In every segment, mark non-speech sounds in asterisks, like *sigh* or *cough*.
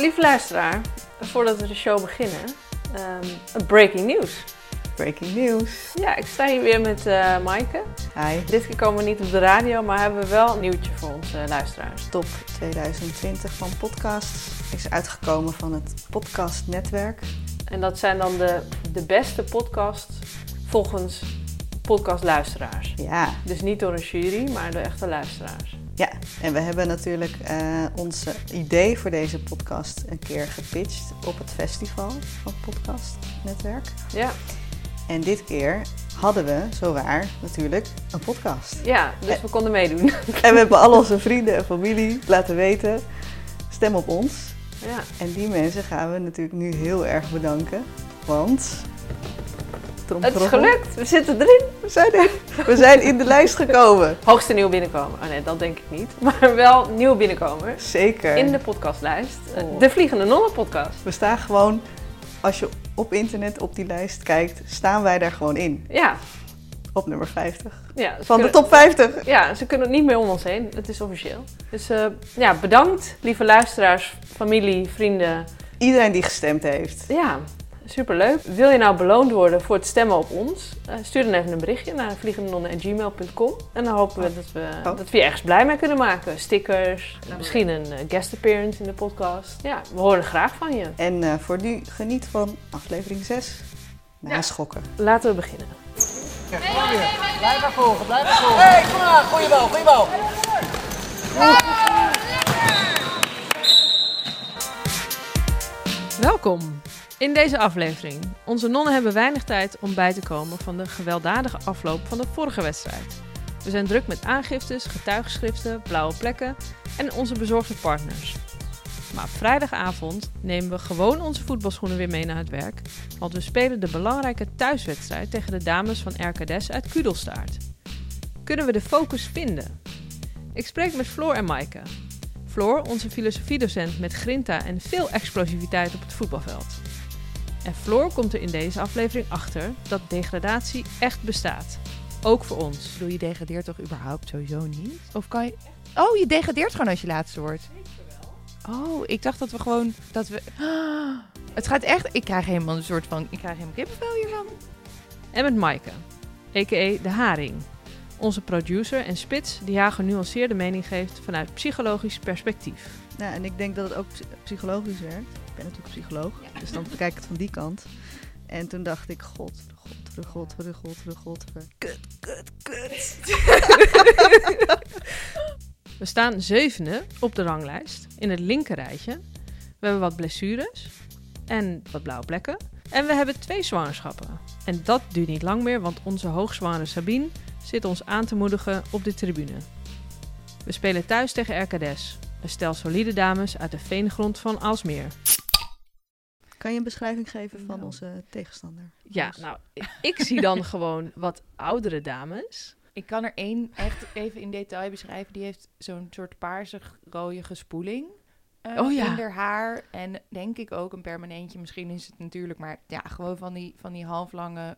Lieve luisteraar, voordat we de show beginnen, een breaking news. Breaking news. Ja, ik sta hier weer met eh Maaike. Hi. Dit keer komen we niet op de radio, maar hebben we wel een nieuwtje voor onze luisteraars. Top 2020 van podcast is uitgekomen van het podcastnetwerk. En dat zijn dan de, de beste podcasts volgens podcastluisteraars. Ja, Dus niet door een jury, maar door echte luisteraars. Ja. En we hebben natuurlijk eh, ons idee voor deze podcast een keer gepitcht op het festival van het podcastnetwerk. Ja, En dit keer hadden we, zowaar, natuurlijk een podcast. ja dus we konden meedoen. En we hebben al onze vrienden en familie laten weten, stem op ons. Ja, En die mensen gaan we natuurlijk nu heel erg bedanken, want... het is gelukt. We zitten erin. We zijn, er. we zijn in de lijst gekomen. *laughs* Hoogste nieuwe binnenkomer. Oh nee, dat denk ik niet. *laughs* Maar wel nieuwe binnenkomers. Zeker. In de podcastlijst. Oh. De Vliegende Nonnen podcast. We staan gewoon, als je op internet op die lijst kijkt, staan wij daar gewoon in. Ja. Op nummer 50. ja Van de top 50. Ja, ze kunnen niet meer om ons heen. Het is officieel. Dus eh, ja, bedankt, lieve luisteraars, familie, vrienden. Iedereen die gestemd heeft. Ja, superleuk. Wil je nou beloond worden voor het stemmen op ons? Eh, stuur dan even een berichtje naar vliegendenonnen.gmail.com. En dan hopen we dat we, Oh. dat we je ergens blij mee kunnen maken. Stickers, misschien een eh, guest appearance in de podcast. Ja, we horen graag van je. En eh, voor nu geniet van aflevering 6. Naschokken. Laten we beginnen. Blijf maar volgen, blijf maar volgen. Hé, hey, kom maar, goeie bal, goeie bal. Welkom in deze aflevering. Onze nonnen hebben weinig tijd om bij te komen van de gewelddadige afloop van de vorige wedstrijd. We zijn druk met aangiftes, getuigschriften, blauwe plekken en onze bezorgde partners. Maar vrijdagavond nemen we gewoon onze voetbalschoenen weer mee naar het werk, want we spelen de belangrijke thuiswedstrijd tegen de dames van RKDS uit Kudelstaart. Kunnen we de focus vinden? Ik spreek met Floor en Maaike. Floor, onze filosofiedocent met grinta en veel explosiviteit op het voetbalveld. En Floor komt er in deze aflevering achter dat degradatie echt bestaat. Ook voor ons. Ik bedoel, je degradeert toch überhaupt sowieso niet? Of kan je... Oh, je degradeert gewoon als je laatste wordt? Oh, ik dacht dat we gewoon... Dat we... *gasps* Het gaat echt... Ik krijg helemaal een soort van... Ik krijg helemaal kippenvel hiervan. En met Maaike, a.k.a. De Haring. Onze producer en spits die haar genuanceerde mening geeft vanuit psychologisch perspectief. Nou, en ik denk dat het ook psy- psychologisch werkt. Ik ben natuurlijk psycholoog, dus dan bekijk ik het van die kant. En toen dacht ik, god, god, god, god, god, god, kut, kut, kut. *laughs* We staan zevende op de ranglijst in het linkerrijtje. We hebben wat blessures en wat blauwe plekken. En we hebben twee zwangerschappen. En dat duurt niet lang meer, want onze hoogzwangere Sabine zit ons aan te moedigen op de tribune. We spelen thuis tegen RKDS, een stel solide dames uit de veengrond van Alsmeer. Kan je een beschrijving geven van Nou. onze tegenstander? Ja, nou, ik zie dan *laughs* gewoon wat oudere dames. Ik kan er één echt even in detail beschrijven. Die heeft zo'n soort paarse-rode gespoeling. eh, Oh ja. In haar haar. En denk ik ook een permanentje. Misschien is het natuurlijk, maar ja, gewoon van die, van die halflange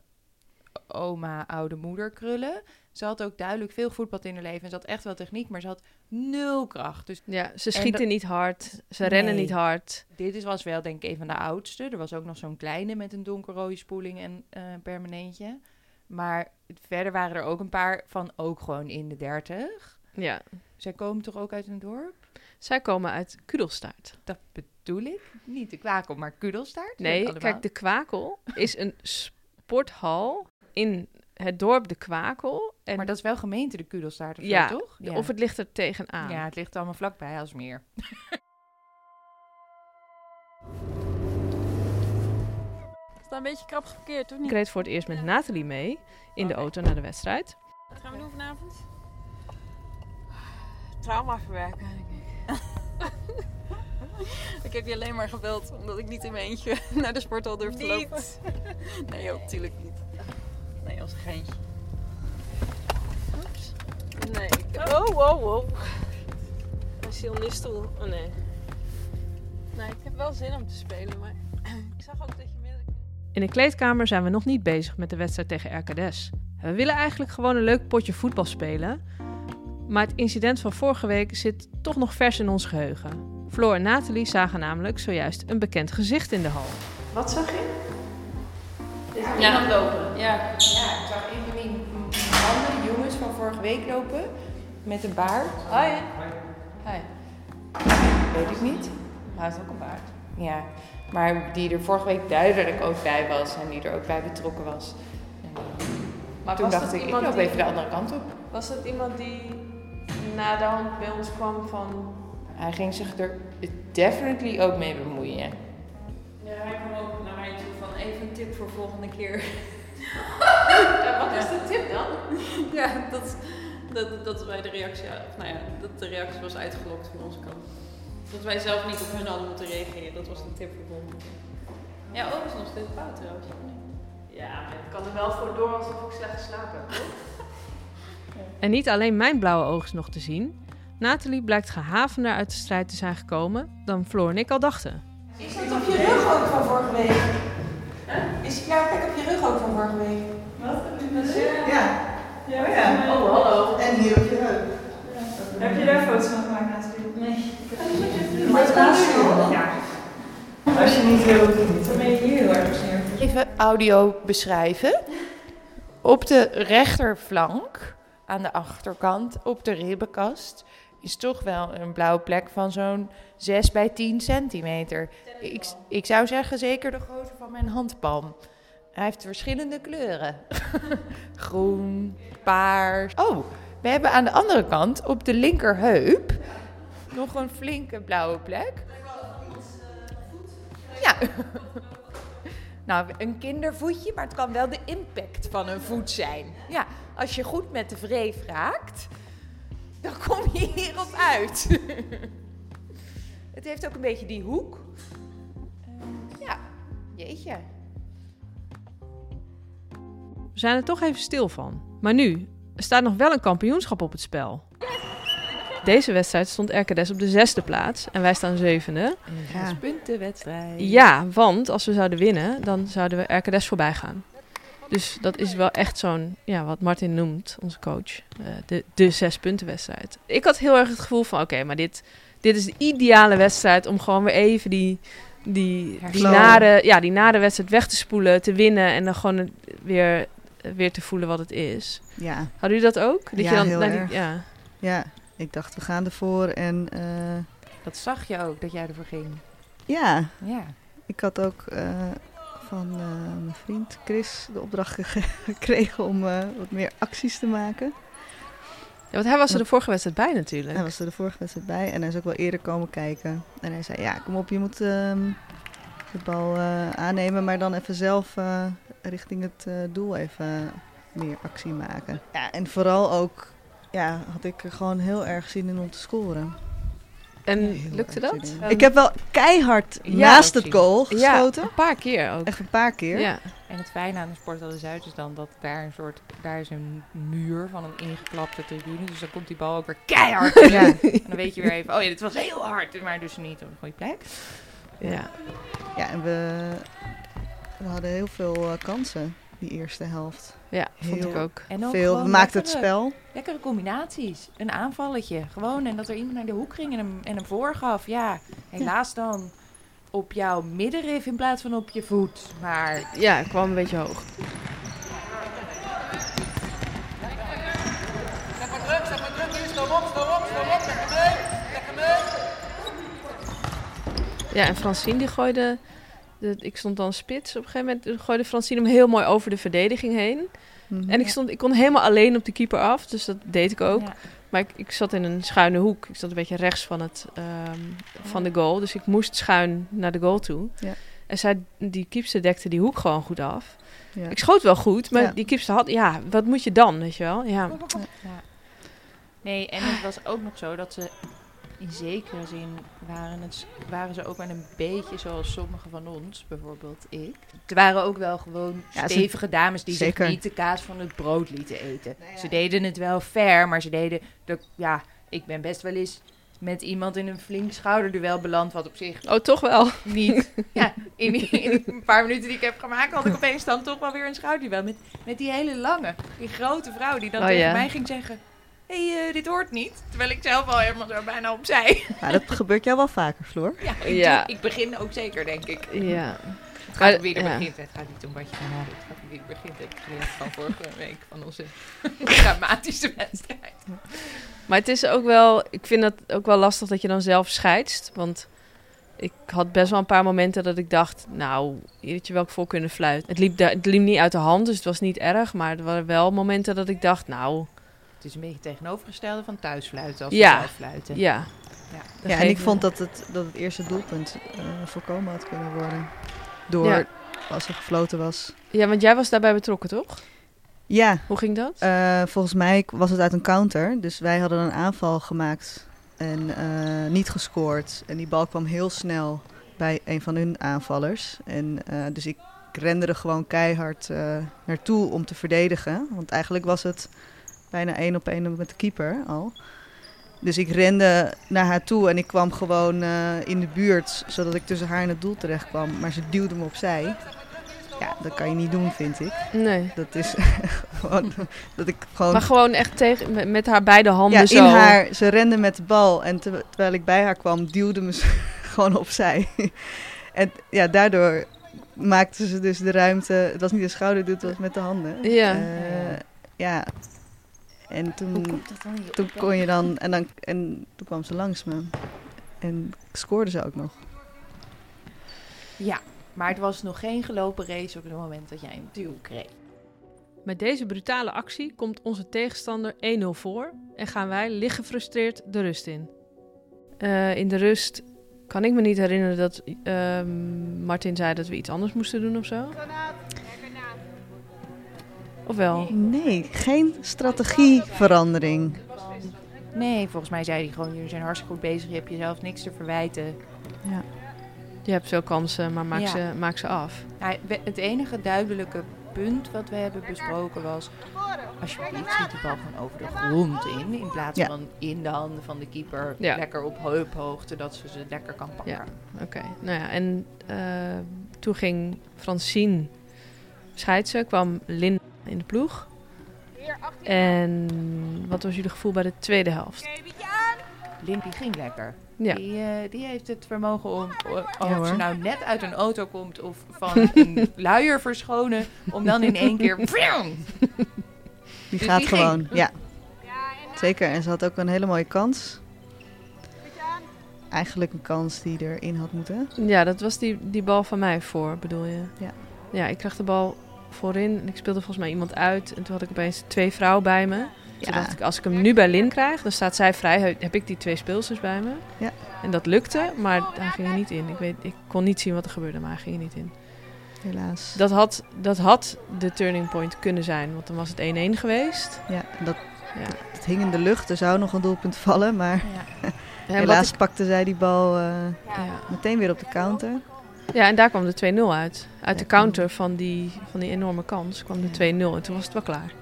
oma, oude moeder krullen. Ze had ook duidelijk veel voetbal in haar leven. En ze had echt wel techniek, maar ze had nul kracht. Dus Ja, ze En schieten dat- niet hard, ze rennen niet hard. dit is, was wel denk ik een van de oudste. Er was ook nog zo'n kleine met een donkerrode spoeling en eh permanentje. Maar verder waren er ook een paar van ook gewoon in de dertig. Ja, Zij komen toch ook uit een dorp? zij komen uit Kudelstaart. Dat bedoel ik. Niet de kwakel, maar kudelstaart. Nee, kijk, de Kwakel is een sporthal in het dorp De Kwakel. En Maar dat is wel gemeente de kudelstaart of ja, zo, toch? of het ligt er tegenaan. Ja, het ligt allemaal vlakbij als meer. *laughs* Een beetje krap geparkeerd, of Ik niet? reed voor het eerst met Nathalie mee in de auto naar de wedstrijd. Wat gaan we doen vanavond? Trauma verwerken, denk ik. *laughs* ik heb je alleen maar gebeld omdat ik niet in mijn eentje *laughs* naar de sporthal durf te lopen. Nee joh, natuurlijk niet. Nee, als een geintje. Oeps. Nee. ik- Oh, wow, wow. Een sionistel. Oh nee. Nee, ik heb wel zin om te spelen, maar *clears throat* ik zag ook dat je meerdere In de kleedkamer zijn we nog niet bezig met de wedstrijd tegen RKDS. We willen eigenlijk gewoon een leuk potje voetbal spelen. Maar het incident van vorige week zit toch nog vers in ons geheugen. Floor en Nathalie zagen namelijk zojuist een bekend gezicht in de hal. Wat zag je? Zag Ja. iemand lopen. Ja. Ja, ik zag een van die mannen, jongens van vorige week lopen. Met een baard. Hoi. Hi. Weet ik niet. Hij heeft ook een baard. Ja, maar die er vorige week duidelijk ook bij was en die er ook bij betrokken was. En Maar toen was dacht dat ik, ik iemand loop die- even de andere kant op. Was dat iemand die na de hand bij ons kwam van... Hij ging zich er definitely ook mee bemoeien. Ja, hij kwam ook naar mij toe van even een tip voor volgende keer. ja, wat is de tip dan? *laughs* ja, dat, dat, dat wij de reactie, of nou ja, dat de reactie was uitgelokt van onze kant. Dat wij zelf niet op hun hadden moeten reageren. Dat was de tip voor volgende keer. Ja, ook is nog steeds fout trouwens. Ja, maar ik kan er wel voor door alsof ik slecht geslapen heb. hoor. *laughs* En niet alleen mijn blauwe oog is nog te zien. Nathalie blijkt gehavender uit de strijd te zijn gekomen dan Floor en ik al dachten. Is dat op je rug ook van vorige week? Is die blauwe plek op je rug ook van vorige week? Ja. Ja, ja. Oh, hallo. En hier op je heup. Heb je daar foto's van gemaakt natuurlijk? Nee. Maar het kan Ja. Als je niet wil, dan ben je hier heel erg. Even audio beschrijven. Op de rechterflank, aan de achterkant, op de ribbenkast, is toch wel een blauwe plek van zo'n 6 bij 10 centimeter. Ik, ik zou zeggen zeker de grootte van mijn handpalm. Hij heeft verschillende kleuren. *laughs* Groen, paars. Oh, we hebben aan de andere kant, op de linkerheup, nog een flinke blauwe plek. Ja. *laughs* Nou, een kindervoetje, maar het kan wel de impact van een voet zijn. Ja, als je goed met de wreef raakt, dan kom je hierop uit. het heeft ook een beetje die hoek. Eh, ja, jeetje. We zijn er toch even stil van. Maar nu, er staat nog wel een kampioenschap op het spel. Deze wedstrijd stond RKDS op de zesde plaats en wij staan zevende. Ja. puntenwedstrijd. Ja, want als we zouden winnen, dan zouden we RKDS voorbij gaan. Dus dat is wel echt zo'n, ja, wat Martin noemt, onze coach, eh, de, de zes punten wedstrijd. Ik had heel erg het gevoel van, oké, maar dit, dit is de ideale wedstrijd om gewoon weer even die, die, die, nare, ja, die nare wedstrijd weg te spoelen, te winnen en dan gewoon weer, weer te voelen wat het is. Ja, Hadden jullie dat ook? Dat Ja, heel naar die- erg. ja. ja. Ik dacht, we gaan ervoor. En eh, Dat zag je ook, dat jij ervoor ging. ja, Ja. ik had ook eh, van eh, mijn vriend Chris de opdracht ge- *laughs* gekregen om eh, wat meer acties te maken. Ja, want hij was er de vorige wedstrijd bij natuurlijk. Hij was er de vorige wedstrijd bij en hij is ook wel eerder komen kijken. En hij zei, ja, kom op, je moet ehm, de bal eh, aannemen, maar dan even zelf richting het doel even meer actie maken. Ja, en vooral ook, ja, had ik er gewoon heel erg zin in om te scoren. En lukte dat? Ik heb wel keihard Ja, naast het goal Ja, geschoten. een paar keer ook. Echt een paar keer. Ja. En het fijne aan de Sport de Zuid is dan dat daar een soort, daar is een muur van een ingeklapte tribune. Dus dan komt die bal ook weer keihard. Ja. En dan weet je weer even, oh ja, dit was heel hard, maar dus niet op een goede plek. ja. Ja, en we, we hadden heel veel eh, kansen die eerste helft. Ja, vond ik ook. En ook Veel, maakten het lekkere- spel. Lekkere combinaties. Een aanvalletje. Gewoon. En dat er iemand naar de hoek ging en hem, en hem voorgaf. Ja, helaas dan op jouw middenrif in plaats van op je voet. Maar Ja, ik kwam een beetje hoog. Ja, en Francine die gooide... De, ik stond dan spits. Op een gegeven moment gooide Francine hem heel mooi over de verdediging heen. Mhm. En ik, stond, ik kon helemaal alleen op de keeper af. Dus dat deed ik ook. Ja. Maar ik, ik zat in een schuine hoek. Ik zat een beetje rechts van, het, ehm, van de goal. Dus ik moest schuin naar de goal toe. Ja. En zij, die keepster dekte die hoek gewoon goed af. Ja. Ik schoot wel goed, maar Ja. die keepster had... Ja, wat moet je dan, weet je wel? Ja, Ja. Nee, en het was ook nog zo dat ze in zekere zin waren, het, waren ze ook wel een beetje zoals sommige van ons, bijvoorbeeld ik. Er waren ook wel gewoon Ja, ze- stevige dames die Zeker. zich niet de kaas van het brood lieten eten. Ze deden het wel fair, maar ze deden... De, ja, ik ben best wel eens met iemand in een flink schouderduel beland, wat op zich Oh, toch wel? niet. *laughs* Ja, in, die- in een paar minuten die ik heb gemaakt, had ik opeens dan toch wel weer een schouderduel. Met, met die hele lange, die grote vrouw die dan Oh, tegen ja. mij ging zeggen... hey, eh, dit hoort niet. Terwijl ik zelf al helemaal zo bijna opzij. Maar dat gebeurt jou wel vaker, Floor. Ja, ik, Ja. doe- ik begin ook zeker, denk ik. Ja. Het gaat om wie er ja. begint. Het gaat niet om wat je van. Het gaat om wie er begint. Ik geleerd van vorige week van onze *laughs* dramatische wedstrijd. Maar het is ook wel, ik vind het ook wel lastig dat je dan zelf scheidst. Want ik had best wel een paar momenten dat ik dacht, nou, weet je wel, ik voor kunnen fluiten. Het liep, het liep niet uit de hand, dus het was niet erg. Maar er waren wel momenten dat ik dacht, nou, Het is een beetje tegenovergestelde van thuisfluiten als Ja. fluiten. ja. Ja. Ja, en ik vond dat het, dat het eerste doelpunt eh, voorkomen had kunnen worden. Door, Ja. als er gefloten was. Ja, want jij was daarbij betrokken, toch? Ja, Hoe ging dat? eh, volgens mij was het uit een counter. Dus wij hadden een aanval gemaakt en eh, niet gescoord. En die bal kwam heel snel bij een van hun aanvallers. En eh, dus ik rende er gewoon keihard eh, naartoe om te verdedigen. Want eigenlijk was het bijna één op één met de keeper al. Dus ik rende naar haar toe en ik kwam gewoon eh, in de buurt, zodat ik tussen haar en het doel terecht kwam. Maar ze duwde me opzij. Ja, dat kan je niet doen, vind ik. Nee. Dat is *laughs* gewoon dat ik gewoon. Maar gewoon echt tegen, met, met haar beide handen ja, zo. in haar. Ze rende met de bal en ter- terwijl ik bij haar kwam, duwde me ze *laughs* gewoon opzij. en ja, daardoor maakte ze dus de ruimte. Het was niet een schouderduw, het was met de handen. Ja. Eh, ja. En toen, Hoe komt dat dan niet toen kon je dan en, dan en toen kwam ze langs me. En scoorde ze ook nog. Ja, maar het was nog geen gelopen race op het moment dat jij een duw kreeg. Met deze brutale actie komt onze tegenstander 1-0 voor en gaan wij licht gefrustreerd de rust in. Eh, in de rust kan ik me niet herinneren dat ehm, Martin zei dat we iets anders moesten doen of zo. Of wel? Nee, geen strategieverandering. Nee, volgens mij zei hij gewoon, jullie zijn hartstikke goed bezig, je hebt jezelf niks te verwijten. Je hebt veel kansen, maar maak, Ja. ze, maak ze af. Ja, het enige duidelijke punt wat we hebben besproken was... alsjeblieft schiet die bal gewoon over de grond in... in plaats Ja. van in de handen van de keeper... Ja. lekker op heuphoogte, dat ze ze lekker kan pakken. Ja. Oké, nou ja, en eh, toen ging Francine scheidsen, kwam Lin in de ploeg. En wat was jullie gevoel bij de tweede helft? Limpy ging lekker. Ja, Die, eh, die heeft het vermogen om, of Ja, hoor. ze nou net uit een auto komt of van een *laughs* luier verschonen... om dan in één keer... Die Dus gaat die ging. gewoon, ja. Zeker, en ze had ook een hele mooie kans. Eigenlijk een kans die erin had moeten. ja dat was die, die bal van mij voor, bedoel je? Ja. Ja, ik kreeg de bal voorin en ik speelde volgens mij iemand uit. En toen had ik opeens twee vrouwen bij me. Toen Ja. dacht ik, als ik hem nu bij Lin krijg, dan staat zij vrij. He- Heb ik die twee speelsters bij me. Ja. En dat lukte, maar hij ging er niet in. Ik, weet, ik kon niet zien wat er gebeurde, maar hij ging er niet in. Helaas. Dat had, dat had de turning point kunnen zijn, want dan was het 1-1 geweest. Ja, dat, Ja. het hing in de lucht. Er zou nog een doelpunt vallen, maar Ja. *laughs* En helaas wat pakte zij die bal eh, ja. meteen weer op de counter. Ja, en daar kwam de 2-0 uit. Uit de counter van die, van die enorme kans kwam de 2-0 en toen was het wel klaar.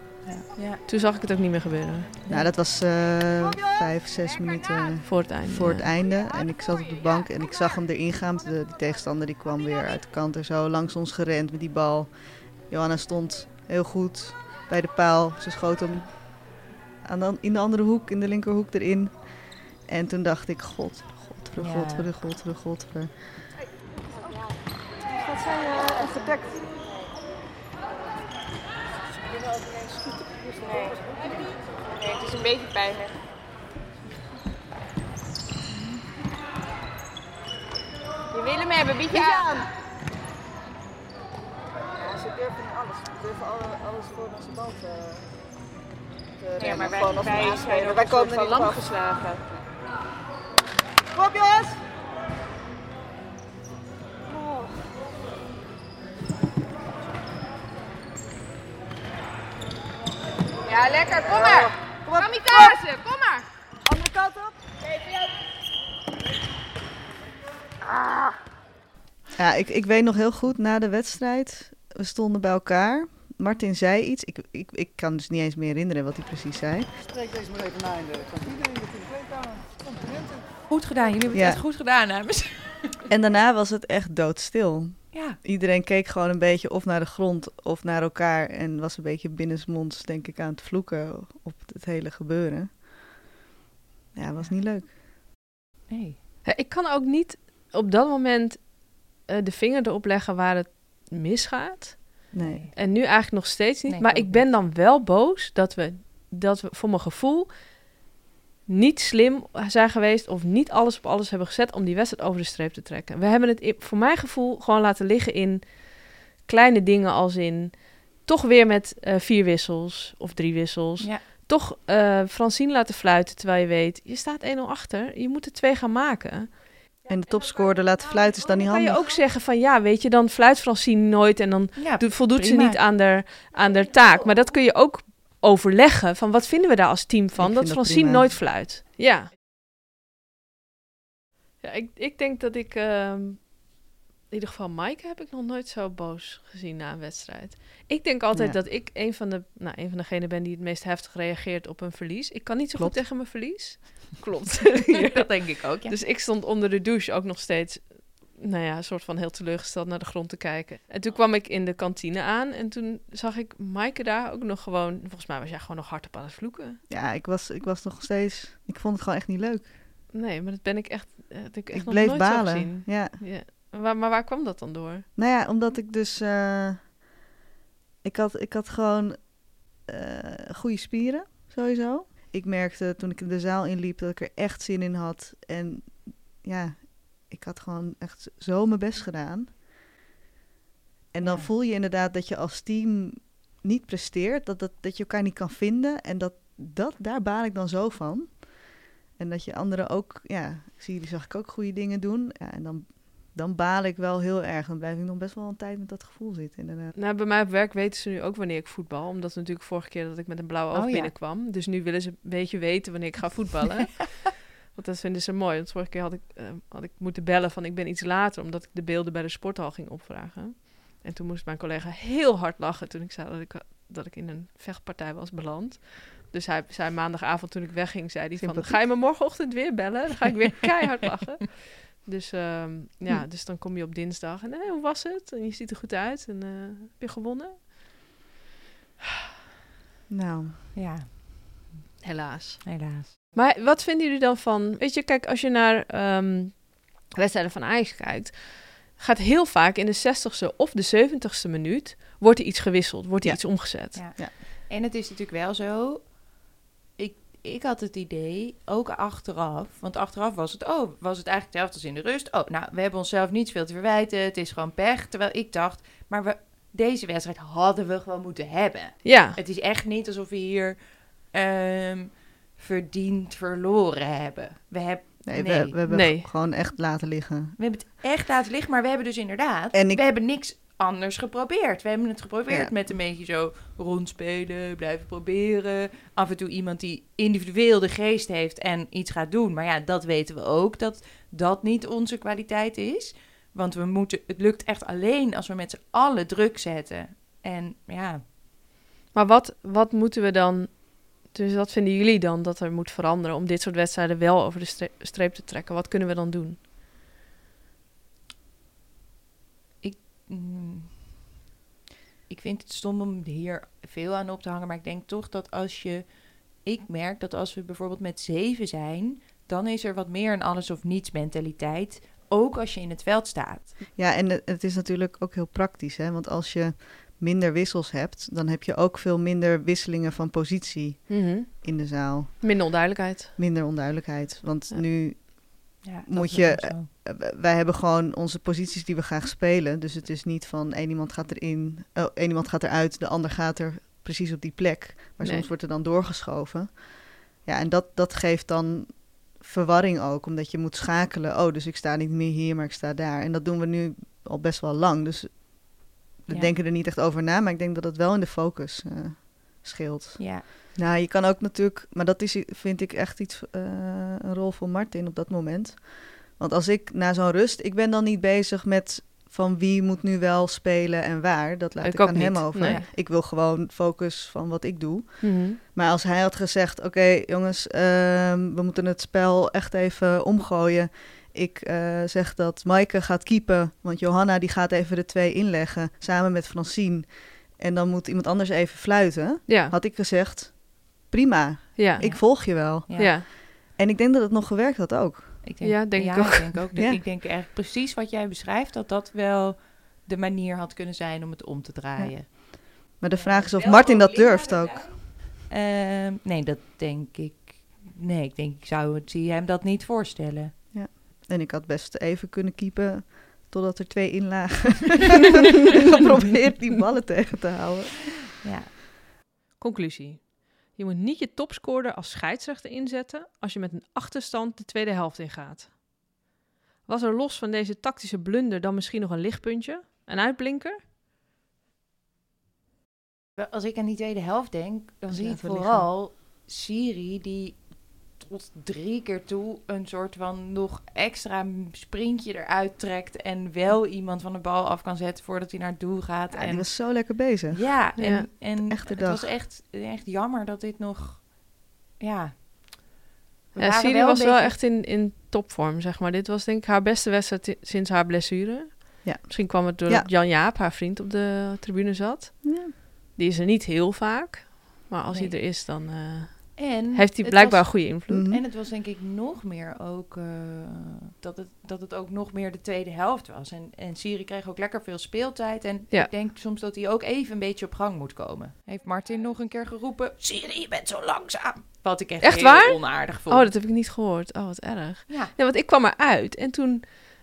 Ja. Toen zag ik het ook niet meer gebeuren, Nou, dat was eh, vijf, zes minuten voor het einde. voor het ja. einde. En ik zat op de bank en ik zag hem erin gaan. De, die tegenstander die kwam weer uit de kant er zo langs ons gerend met die bal. Johanna stond heel goed bij de paal. Ze schoot hem aan de, in de andere hoek, in de linkerhoek erin. En toen dacht ik, god, godver, Ja. godver, godver, godver. Zijn uh, gedekt? Nee. nee, het is een beetje pijnlijk. Je wil hem hebben, bied je aan. Ja, ze durven alles. Ze durven alles voor onze bal te, te Ja, maar wij, wij wij soort komen er af. geslagen. Kom op jongens! Ja, lekker, kom maar. Kom maar. Kamikaze, kom maar. Andere kant op. Ja, ik, ik weet nog heel goed na de wedstrijd. We stonden bij elkaar. Martin zei iets. Ik, ik, ik kan dus niet eens meer herinneren wat hij precies zei. Spreek deze maar even na in de kantine, in de kleedkamer. Complimenten. Goed gedaan, jullie hebben het Ja. echt goed gedaan, dames. En daarna was het echt doodstil. Ja, Iedereen keek gewoon een beetje of naar de grond of naar elkaar. En was een beetje binnensmonds, denk ik, aan het vloeken op het hele gebeuren. Ja, was niet leuk. Nee. Ik kan ook niet op dat moment eh, de vinger erop leggen waar het misgaat. Nee. En nu eigenlijk nog steeds niet. Nee, maar ik ben dan wel boos dat we, dat we voor mijn gevoel niet slim zijn geweest of niet alles op alles hebben gezet om die wedstrijd over de streep te trekken. We hebben het voor mijn gevoel gewoon laten liggen in kleine dingen als in toch weer met eh, vier wissels of drie wissels. Ja. Toch eh Francine laten fluiten terwijl je weet, je staat 1-0 achter, je moet er twee gaan maken. En de topscorer laten fluiten is dan niet Dan kan je handig. ook zeggen van ja, weet je, dan fluit Francine nooit en dan Ja, voldoet ze niet aan de, aan de taak. Maar dat kun je ook overleggen van wat vinden we daar als team van? Ik dat Francine prima. nooit fluit. Ja. Ja, ik, ik denk dat ik... ehm, in ieder geval Mike heb ik nog nooit zo boos gezien na een wedstrijd. Ik denk altijd Ja. dat ik een van, de, nou, een van degenen ben die het meest heftig reageert op een verlies. Ik kan niet zo Klopt. goed tegen mijn verlies. Klopt. *laughs* dat denk ik ook, ja. Dus ik stond onder de douche ook nog steeds, nou ja, een soort van heel teleurgesteld naar de grond te kijken. En toen kwam ik in de kantine aan en toen zag ik Maaike daar ook nog gewoon, volgens mij was jij gewoon nog hardop aan het vloeken. Ja, ik was, ik was nog steeds... Ik vond het gewoon echt niet leuk. Nee, maar dat ben ik echt, eh, dat ik echt Ik nog bleef nooit balen. gezien. Ja. Ja. Waar, maar waar kwam dat dan door? Nou ja, omdat ik dus... eh, ik, had, ik had gewoon eh, goede spieren, sowieso. Ik merkte toen ik de zaal inliep dat ik er echt zin in had. En ja, ik had gewoon echt zo mijn best gedaan. En dan Ja. voel je inderdaad dat je als team niet presteert. Dat, dat, dat je elkaar niet kan vinden. En dat, dat, daar baal ik dan zo van. En dat je anderen ook... Ja, ik zie jullie zag ik ook goede dingen doen. Ja, en dan, dan baal ik wel heel erg. Dan blijf ik nog best wel een tijd met dat gevoel zitten, inderdaad. Nou, bij mij op werk weten ze nu ook wanneer ik voetbal. Omdat natuurlijk vorige keer dat ik met een blauwe oog Oh, ja. binnenkwam. Dus nu willen ze een beetje weten wanneer ik ga voetballen. *laughs* *laughs* Want dat vinden ze mooi. Want vorige keer had ik, eh, had ik moeten bellen van ik ben iets later. Omdat ik de beelden bij de sporthal ging opvragen. En toen moest mijn collega heel hard lachen toen ik zei dat ik, dat ik in een vechtpartij was beland. Dus hij zei maandagavond toen ik wegging, zei hij van... Ga je me morgenochtend weer bellen? Dan ga ik weer *laughs* keihard lachen. Dus ehm, ja, dus dan kom je op dinsdag en eh, hoe was het? En je ziet er goed uit en eh, heb je gewonnen? Nou, Ja, Helaas. helaas. Maar wat vinden jullie dan van... Weet je, kijk, als je naar ehm, wedstrijden van Ajax kijkt... gaat heel vaak in de 60ste of de 70ste minuut... wordt er iets gewisseld, wordt er Ja. iets omgezet. Ja. Ja. En het is natuurlijk wel zo. Ik, ik had het idee, ook achteraf. Want achteraf was het, oh, was het eigenlijk hetzelfde als in de rust. Oh, nou, we hebben onszelf niet veel te verwijten. Het is gewoon pech. Terwijl ik dacht, maar we, deze wedstrijd hadden we gewoon moeten hebben. Ja, Het is echt niet alsof we hier ehm, verdiend verloren hebben. We, heb, nee, Nee. We, we hebben Nee. gewoon echt laten liggen. we hebben het echt laten liggen, maar we hebben dus inderdaad... En ik- We hebben niks anders geprobeerd. We hebben het geprobeerd Ja. met een beetje zo rondspelen, blijven proberen. Af en toe iemand die individueel de geest heeft en iets gaat doen. Maar ja, dat weten we ook, dat dat niet onze kwaliteit is. Want we moeten, het lukt echt alleen als we met z'n allen druk zetten. En ja, maar wat, wat moeten we dan... Dus wat vinden jullie dan dat er moet veranderen... om dit soort wedstrijden wel over de stre- streep te trekken? Wat kunnen we dan doen? Mm. Ik vind het stom om hier veel aan op te hangen, maar ik denk toch dat als je. Ik merk dat als we bijvoorbeeld met zeven zijn, dan is er wat meer een alles of niets mentaliteit. Ook als je in het veld staat. Ja, en het, het is natuurlijk ook heel praktisch, hè? Want als je minder wissels hebt, dan heb je ook veel minder wisselingen van positie in de zaal. Minder onduidelijkheid. Minder onduidelijkheid. Want Ja. nu, Ja, Moet je- eh, w- wij hebben gewoon onze posities die we graag spelen. Dus het is niet van één iemand gaat erin, oh, één iemand gaat eruit, de ander gaat er precies op die plek. Maar Nee. soms wordt er dan doorgeschoven. Ja, en dat, dat geeft dan verwarring ook, omdat je moet schakelen. Oh, dus ik sta niet meer hier, maar ik sta daar. En dat doen we nu al best wel lang. Dus we Ja. denken er niet echt over na, maar ik denk dat het wel in de focus eh, scheelt. Ja, Nou, je kan ook natuurlijk, maar dat is, vind ik echt iets, eh, een rol voor Martin op dat moment. Want als ik na zo'n rust, ik ben dan niet bezig met van wie moet nu wel spelen en waar. Dat laat Ik aan hem over. nee. Ik wil gewoon focus van wat ik doe. Mhm. Maar als hij had gezegd, oké jongens, ehm, we moeten het spel echt even omgooien. Ik eh, zeg dat Maaike gaat keepen, want Johanna die gaat even de twee inleggen, samen met Francine. En dan moet iemand anders even fluiten. Ja, Had ik gezegd, prima, ja. ik volg je wel. ja. ja. En ik denk dat het nog gewerkt had ook. Ik denk, Ja, denk ik ja, ook. Ik denk, ook Ja. ik denk eigenlijk precies wat jij beschrijft, dat dat wel de manier had kunnen zijn om het om te draaien. Maar de vraag is of Martin dat durft ook. Ehm, nee, dat denk ik. Nee, ik denk, ik zou het, zie hem dat niet voorstellen. En ik had best even kunnen keepen totdat er twee in lagen. *laughs* Geprobeerd die ballen tegen te houden. Ja. Conclusie. Je moet niet je topscorer als scheidsrechter inzetten als je met een achterstand de tweede helft ingaat. Was er los van deze tactische blunder dan misschien nog een lichtpuntje? Een uitblinker? Als ik aan die tweede helft denk, dan zie ik vooral Siri die tot drie keer toe een soort van nog extra sprintje eruit trekt en wel iemand van de bal af kan zetten voordat hij naar het doel gaat. Ja, en die was zo lekker bezig. Ja, en, Ja, en het dag. was echt, echt jammer dat dit nog... Ja. We Ja, Siri wel was wel echt in, in topvorm, zeg maar. Dit was denk ik haar beste wedstrijd sinds haar blessure. Ja. Misschien kwam het doordat Ja. Jan Jaap, haar vriend, op de tribune zat. Ja. Die is er niet heel vaak. Maar als Nee. hij er is, dan eh, En heeft hij blijkbaar was- goede invloed. Mhm. En het was denk ik nog meer ook... eh, dat, het, dat het ook nog meer de tweede helft was. En, en Siri kreeg ook lekker veel speeltijd. En Ja. ik denk soms dat hij ook even een beetje op gang moet komen. Heeft Martin nog een keer geroepen... Siri, je bent zo langzaam. Wat ik echt, Echt heel waar? onaardig vond. Oh, dat heb ik niet gehoord. Oh, wat erg. Ja. Ja, want ik kwam eruit en toen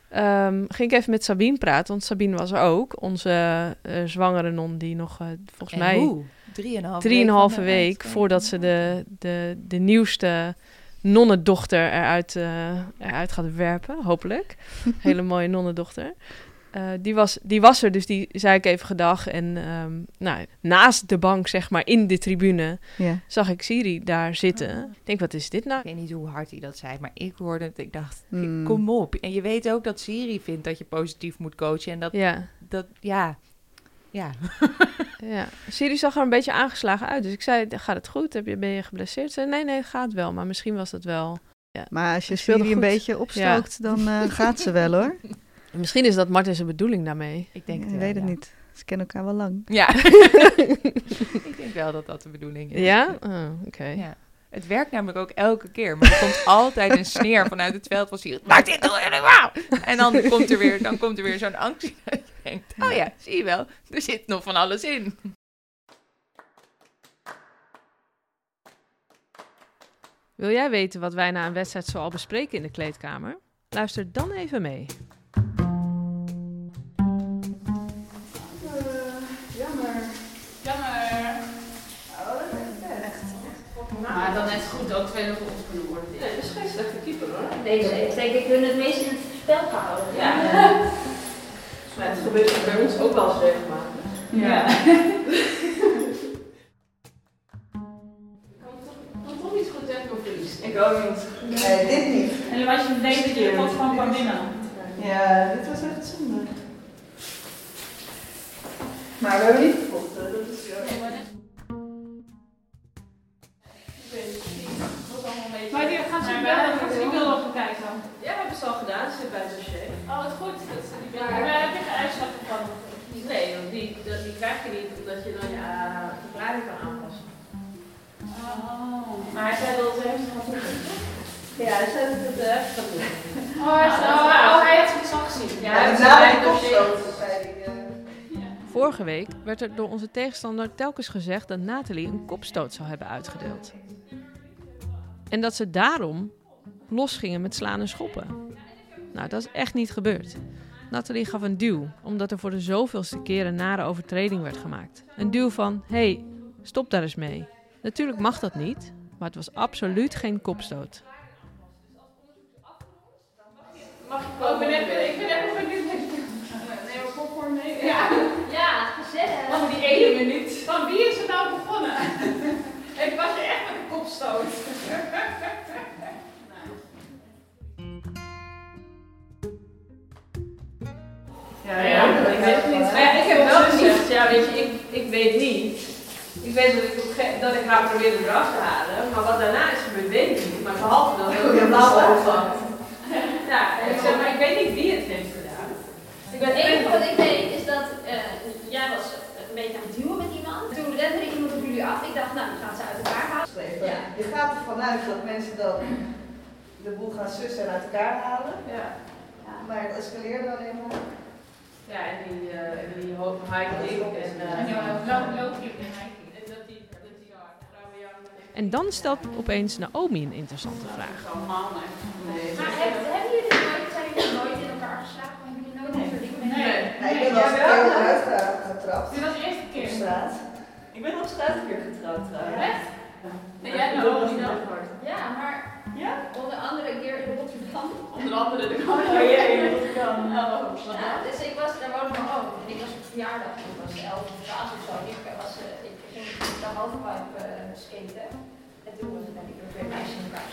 ehm, ging ik even met Sabine praten. Want Sabine was er ook. Onze eh, zwangere non die nog, eh, volgens En mij... hoe? Drieënhalve week uitkering. voordat ze de, de, de nieuwste nonnendochter eruit, eh, eruit gaat werpen, hopelijk. *laughs* Hele mooie nonnendochter. Eh, die, was, die was er, dus die zei ik even gedag. En ehm, nou, naast de bank, zeg maar, in de tribune, zag ik Siri daar zitten. Ik denk, wat is dit nou? Ik weet niet hoe hard hij dat zei, maar ik hoorde het. Ik dacht, Hmm. kom op. En je weet ook dat Siri vindt dat je positief moet coachen. En dat, Ja, dat ja, ja. *laughs* ja. Siri zag er een beetje aangeslagen uit. Dus ik zei, gaat het goed? Heb je, ben je geblesseerd? Ze zei, nee, nee, gaat wel. Maar misschien was het wel... Maar als je Siri een beetje opstookt, dan eh, *laughs* gaat ze wel hoor. Misschien is dat Martin zijn bedoeling daarmee. Ik denk Ik het wel, weet het ja. niet. Ze kennen elkaar wel lang. Ja. *laughs* ik denk wel dat dat de bedoeling is. Ja? Oh, oké. Ja. Het werkt namelijk ook elke keer. Maar er komt altijd een sneer vanuit het veld van Siri. Maak dit toch helemaal! En dan komt er weer, dan komt er weer zo'n angst dat denkt... Oh ja, zie je wel. Er zit nog van alles in. Wil jij weten wat wij na een wedstrijd zoal bespreken in de kleedkamer? Luister dan even mee. Maar dan net goed ook 2-0 voor ons kunnen worden. Nee, dat is geen slechte keeper hoor. Deze heeft denk ik hun het meest in het spel gehouden. Ja. Maar het gebeurt bij ons ook wel eens regelmatig. Ja. Ik *laughs* kan toch niet goed tegen verlies. Ik ook niet. Nee, dit niet. En als je denkt dat je de pot gewoon kan winnen. Ja, dit was echt zonde. Maar we hebben niet gevochten. Dat is Maar die gaan ze wel, ze die wel nog gaan kijken. Ja, we hebben ze al gedaan. Ze zit bij het dossier. Oh, wat goed. Dat ze die Ja. Waar heb je geen uitslag van? Nee, want die, dat, die krijg je niet omdat je dan je uh, verklaring kan aanpassen. Oh. Maar hij zei dat ze heeft gaan doen. Ja, hij zei dat het echt gaat doen. Oh, hij, oh, hij- oh, hij heeft het al gezien. Ja, hij heeft het het dossier. Vorige week werd er door onze tegenstander telkens gezegd dat Nathalie een kopstoot zou hebben uitgedeeld. En dat ze daarom losgingen met slaan en schoppen. Nou, dat is echt niet gebeurd. Nathalie gaf een duw, omdat er voor de zoveelste keer een nare overtreding werd gemaakt. Een duw van, hé, hey, stop daar eens mee. Natuurlijk mag dat niet, maar het was absoluut geen kopstoot. Mag je Oh, ik ben echt, ik ben echt benieuwd. Nee, maar popcorn mee. Ja. Ja, gezellig. Oh, die ene minuut. Van wie is er nou begonnen? *laughs* Ik was je echt met een kopstoot. *laughs* Ja, ja, ik weet het niet. Maar ja, ik heb wel gezegd, ja, weet je, ik, ik weet niet. Ik weet dat ik, dat ik haar probeerde eraf te halen, maar wat daarna is gebeurd, weet ik niet. Maar behalve dat ik een blauw oog had. *laughs* Ja, en ik zeg, maar ik weet niet wie het heeft gedaan. Ik ben enige wat ik weet is dat eh, jij was een beetje aan het duwen met iemand. Toen rende er iemand op jullie af. Ik dacht, nou, die gaan ze uit elkaar halen. Ja. Je gaat ervan uit dat mensen dan de boel gaan sussen en uit elkaar halen. Ja. Maar het escaleerde alleen maar. Ja, en die, uh, die hoge hiking en... Uh, En die loopje en hiking. En dat die, dat die. En dan stelt opeens Naomi een interessante vraag. Maar hebben, jullie nooit, zijn jullie nooit in elkaar geslagen? Hebben jullie nooit een mee? Nee. Nee, ik ben wel eens eruit getrapt. Dit was de eerste Op keer. straat. Ik ben op straat een keer getrouwd trouwens. Echt? En jij Dat nou was ook niet niet hard. Ja, maar Ja? onder andere keer in. Onder andere de Oh jee, dat kan. Ja, dus ik was, daar woonde mijn oom. En ik was op verjaardag. Ik was 11 of 12 of zo. Ik, was, eh, ik ging de halfpipe eh skaten. En toen was ben ik er weer meisjes in elkaar.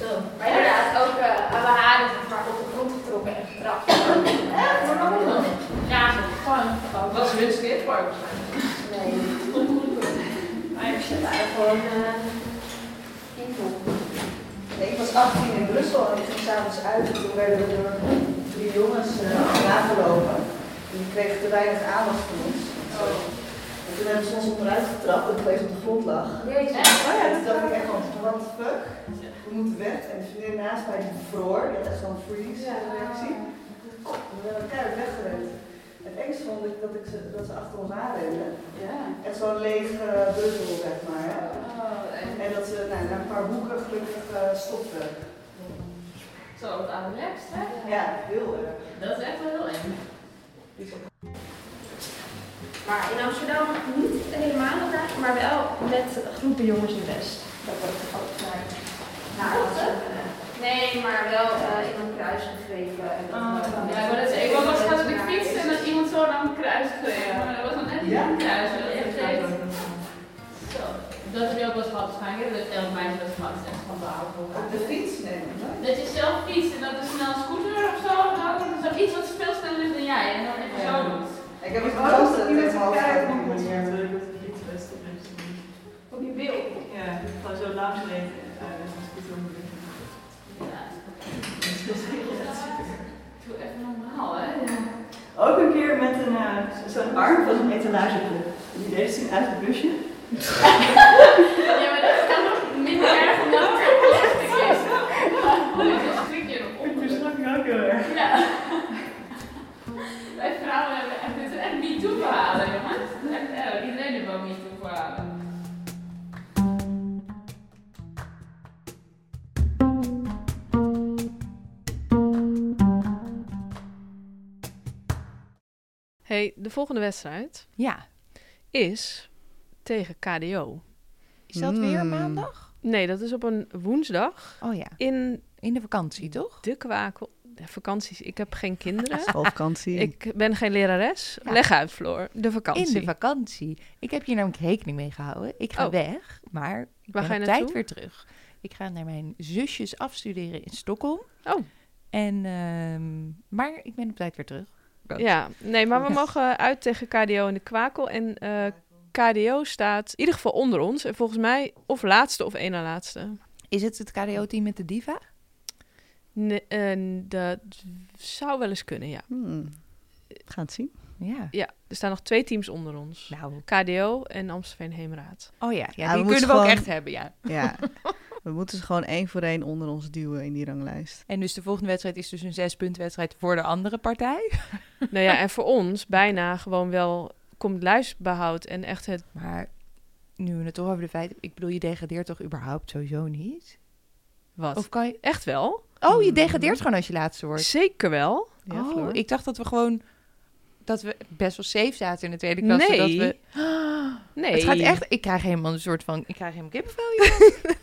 Zo. Maar inderdaad, ook uh, aan mijn haren zeg maar, op de grond getrokken en getrapt. Ja, gewoon. Dat was hun skatepark waarschijnlijk. Nee, maar ze waren gewoon uh, invol. Nee, ik was 18 in Brussel en ik ging s'avonds uit en toen werden we door drie jongens uh, nagelopen. En die kregen te weinig aandacht van ons. En toen hebben ze ons onderuit getrapt en ik op de grond lag. Jezus. Oh ja, toen dacht ik echt van, what the fuck? We moeten weg. En de vriendin naast mij die die had echt zo'n freeze reactie. En we hebben elkaar weggerend. Het vond ik dat, ik ze, dat ze achter ons aanrenden. Ja. Echt zo'n lege Brussel, zeg maar. hè. Oh, en En dat ze nou, na een paar hoeken gelukkig uh, stopten. zo wat aan relaxed, hè? Ja, heel erg. Dat is echt wel heel eng. Maar in Amsterdam niet helemaal elkaar, maar wel met groepen jongens in West. Dat wordt ook naar naar Nee, maar wel uh, in een kruis gegrepen. En dat, Oh, uh, ja, maar dat is, dat heb je ook wel eens gehad waarschijnlijk. Dat elk meisje dat gehad is echt van de Op de fiets nemen. hè? Dat je zelf fietst en dat er snel een scooter of zo, nou, zo iets wat veel sneller is dan jij. En dan even zo doet. Ik heb het Ik gekozen dat dat iemand ik kaart over op die moet manier. zetten, dat ik op de fiets best op mensen doe. Op je beeld. Ja, gewoon zo langs reden en een scooter moet doen. Ja. Doe even normaal, hè? Ook een keer met een, uh, zo'n arm van een etalageklub. Die deed zien uit het busje. *laughs* volgende wedstrijd Ja. is tegen KDO. Is dat weer Mm. maandag? Nee, dat is op een woensdag Oh ja. in In de vakantie, toch? de kwakel. Ja, vakanties, ik heb geen kinderen. *laughs* Schoolvakantie. ik ben geen lerares. Ja. Leg uit, Floor. De vakantie. In de vakantie. Ik heb hier namelijk rekening mee gehouden. Ik ga Oh. weg, maar ik Waar ben ga je op tijd weer terug. Ik ga naar mijn zusjes afstuderen in Stockholm. Oh. En, ehm, maar ik ben op tijd weer terug. Ja, nee, maar we mogen uit tegen KDO in de kwakel. En eh, KDO staat in ieder geval onder ons. En volgens mij of laatste of één na laatste. Is het het KDO-team met de diva? Nee, en dat zou wel eens kunnen, ja. Hmm. Het zien. Ja. Ja, er staan nog twee teams onder ons. Nou. KDO en Amstelveen Heemraad. Oh ja, ja, die kunnen we ook echt hebben, ja. Ja. *laughs* We moeten ze gewoon één voor één onder ons duwen in die ranglijst. En dus de volgende wedstrijd is dus een zespuntwedstrijd voor de andere partij. *laughs* nou ja, en voor ons bijna gewoon wel komt lijstbehoud en echt het... Maar nu we het toch over de feiten... Ik bedoel, je degradeert toch überhaupt sowieso niet? Wat? Of kan je... Echt wel? Oh, je degradeert gewoon als je laatste wordt. Zeker wel. Ja, oh, ik dacht dat we gewoon... Dat we best wel safe zaten in de tweede klasse. Nee. Dat we... Nee. Het gaat echt... Ik krijg helemaal een soort van... Ik krijg helemaal kippenvel, joh. *laughs*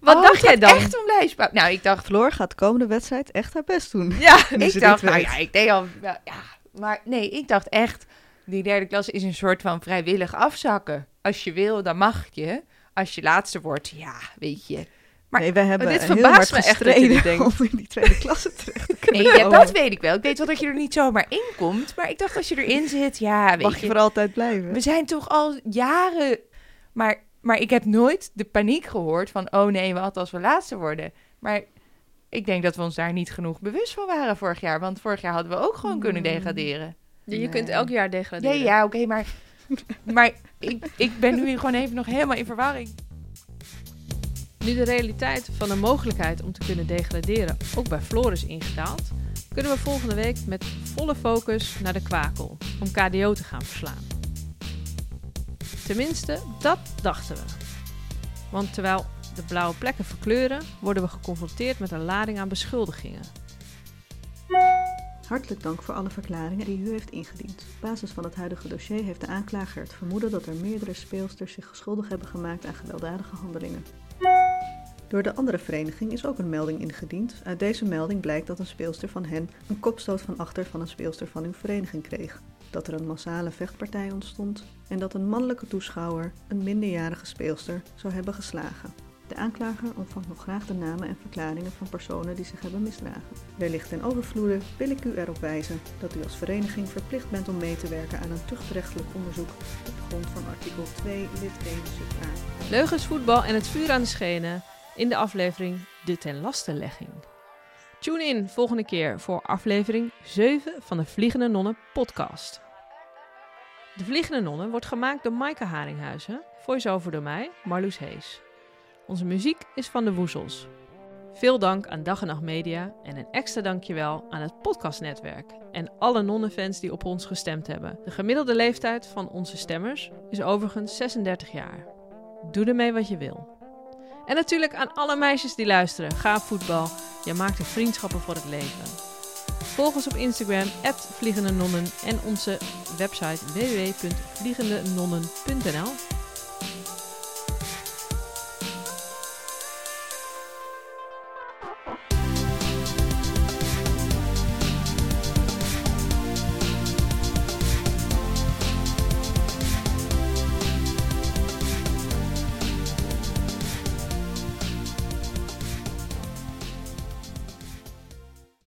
Wat Oh, dacht jij dan? echt om lijstbouw. Nou, ik dacht... Floor gaat de komende wedstrijd echt haar best doen. Ja, Nu *laughs* ik dacht, nou ja, ik deed al... Ja, ja, maar nee, ik dacht echt... Die derde klas is een soort van vrijwillig afzakken. Als je wil, dan mag je. Als je laatste wordt, ja, weet je. Maar- nee, wij hebben dit heel verbaast hard me echt dat je denkt. *laughs* om in die tweede klasse *laughs* terecht te kunnen Nee, ja, dat weet ik wel. Ik weet wel dat je er niet zomaar in komt. Maar ik dacht, als je erin zit, ja, weet Mag je. je voor altijd blijven. We zijn toch al jaren... Maar, maar ik heb nooit de paniek gehoord van... Oh nee, wat als we laatste worden? Maar ik denk dat we ons daar niet genoeg bewust van waren vorig jaar. Want vorig jaar hadden we ook gewoon kunnen Hmm. degraderen. Je, je kunt elk jaar Ja, degraderen. ja, oké, maar... Maar ik, ik ben nu gewoon even nog helemaal in verwarring. Nu de realiteit van de mogelijkheid om te kunnen degraderen ook bij Floor is ingedaald, kunnen we volgende week met volle focus naar de kwakel om KDO te gaan verslaan. Tenminste, dat dachten we. Want terwijl de blauwe plekken verkleuren, worden we geconfronteerd met een lading aan beschuldigingen. Hartelijk dank voor alle verklaringen die u heeft ingediend. Op basis van het huidige dossier heeft de aanklager het vermoeden dat er meerdere speelsters zich schuldig hebben gemaakt aan gewelddadige handelingen. Door de andere vereniging is ook een melding ingediend. Uit deze melding blijkt dat een speelster van hen een kopstoot van achter van een speelster van uw vereniging kreeg. Dat er een massale vechtpartij ontstond en dat een mannelijke toeschouwer een minderjarige speelster zou hebben geslagen. De aanklager ontvangt nog graag de namen en verklaringen van personen die zich hebben misdragen. Wellicht ten overvloede wil ik u erop wijzen dat u als vereniging verplicht bent om mee te werken aan een tuchtrechtelijk onderzoek op grond van artikel 2 lid 1 sub A. Leugens, voetbal en het vuur aan de schenen in de aflevering De ten lastenlegging. Tune in volgende keer voor aflevering 7 van de Vliegende Nonnen podcast. De Vliegende Nonnen wordt gemaakt door Maaike Haringhuizen, voice-over door mij, Marloes Hees. Onze muziek is van de Woezels. Veel dank aan Dag en Nacht Media en een extra dankjewel aan het podcastnetwerk en alle nonnenfans die op ons gestemd hebben. De gemiddelde leeftijd van onze stemmers is overigens 36 jaar. Doe ermee wat je wil. En natuurlijk aan alle meisjes die luisteren. Ga voetbal. Je maakt er vriendschappen voor het leven. Volg ons op Instagram, Vliegende Nonnen en onze website www.vliegendenonnen.nl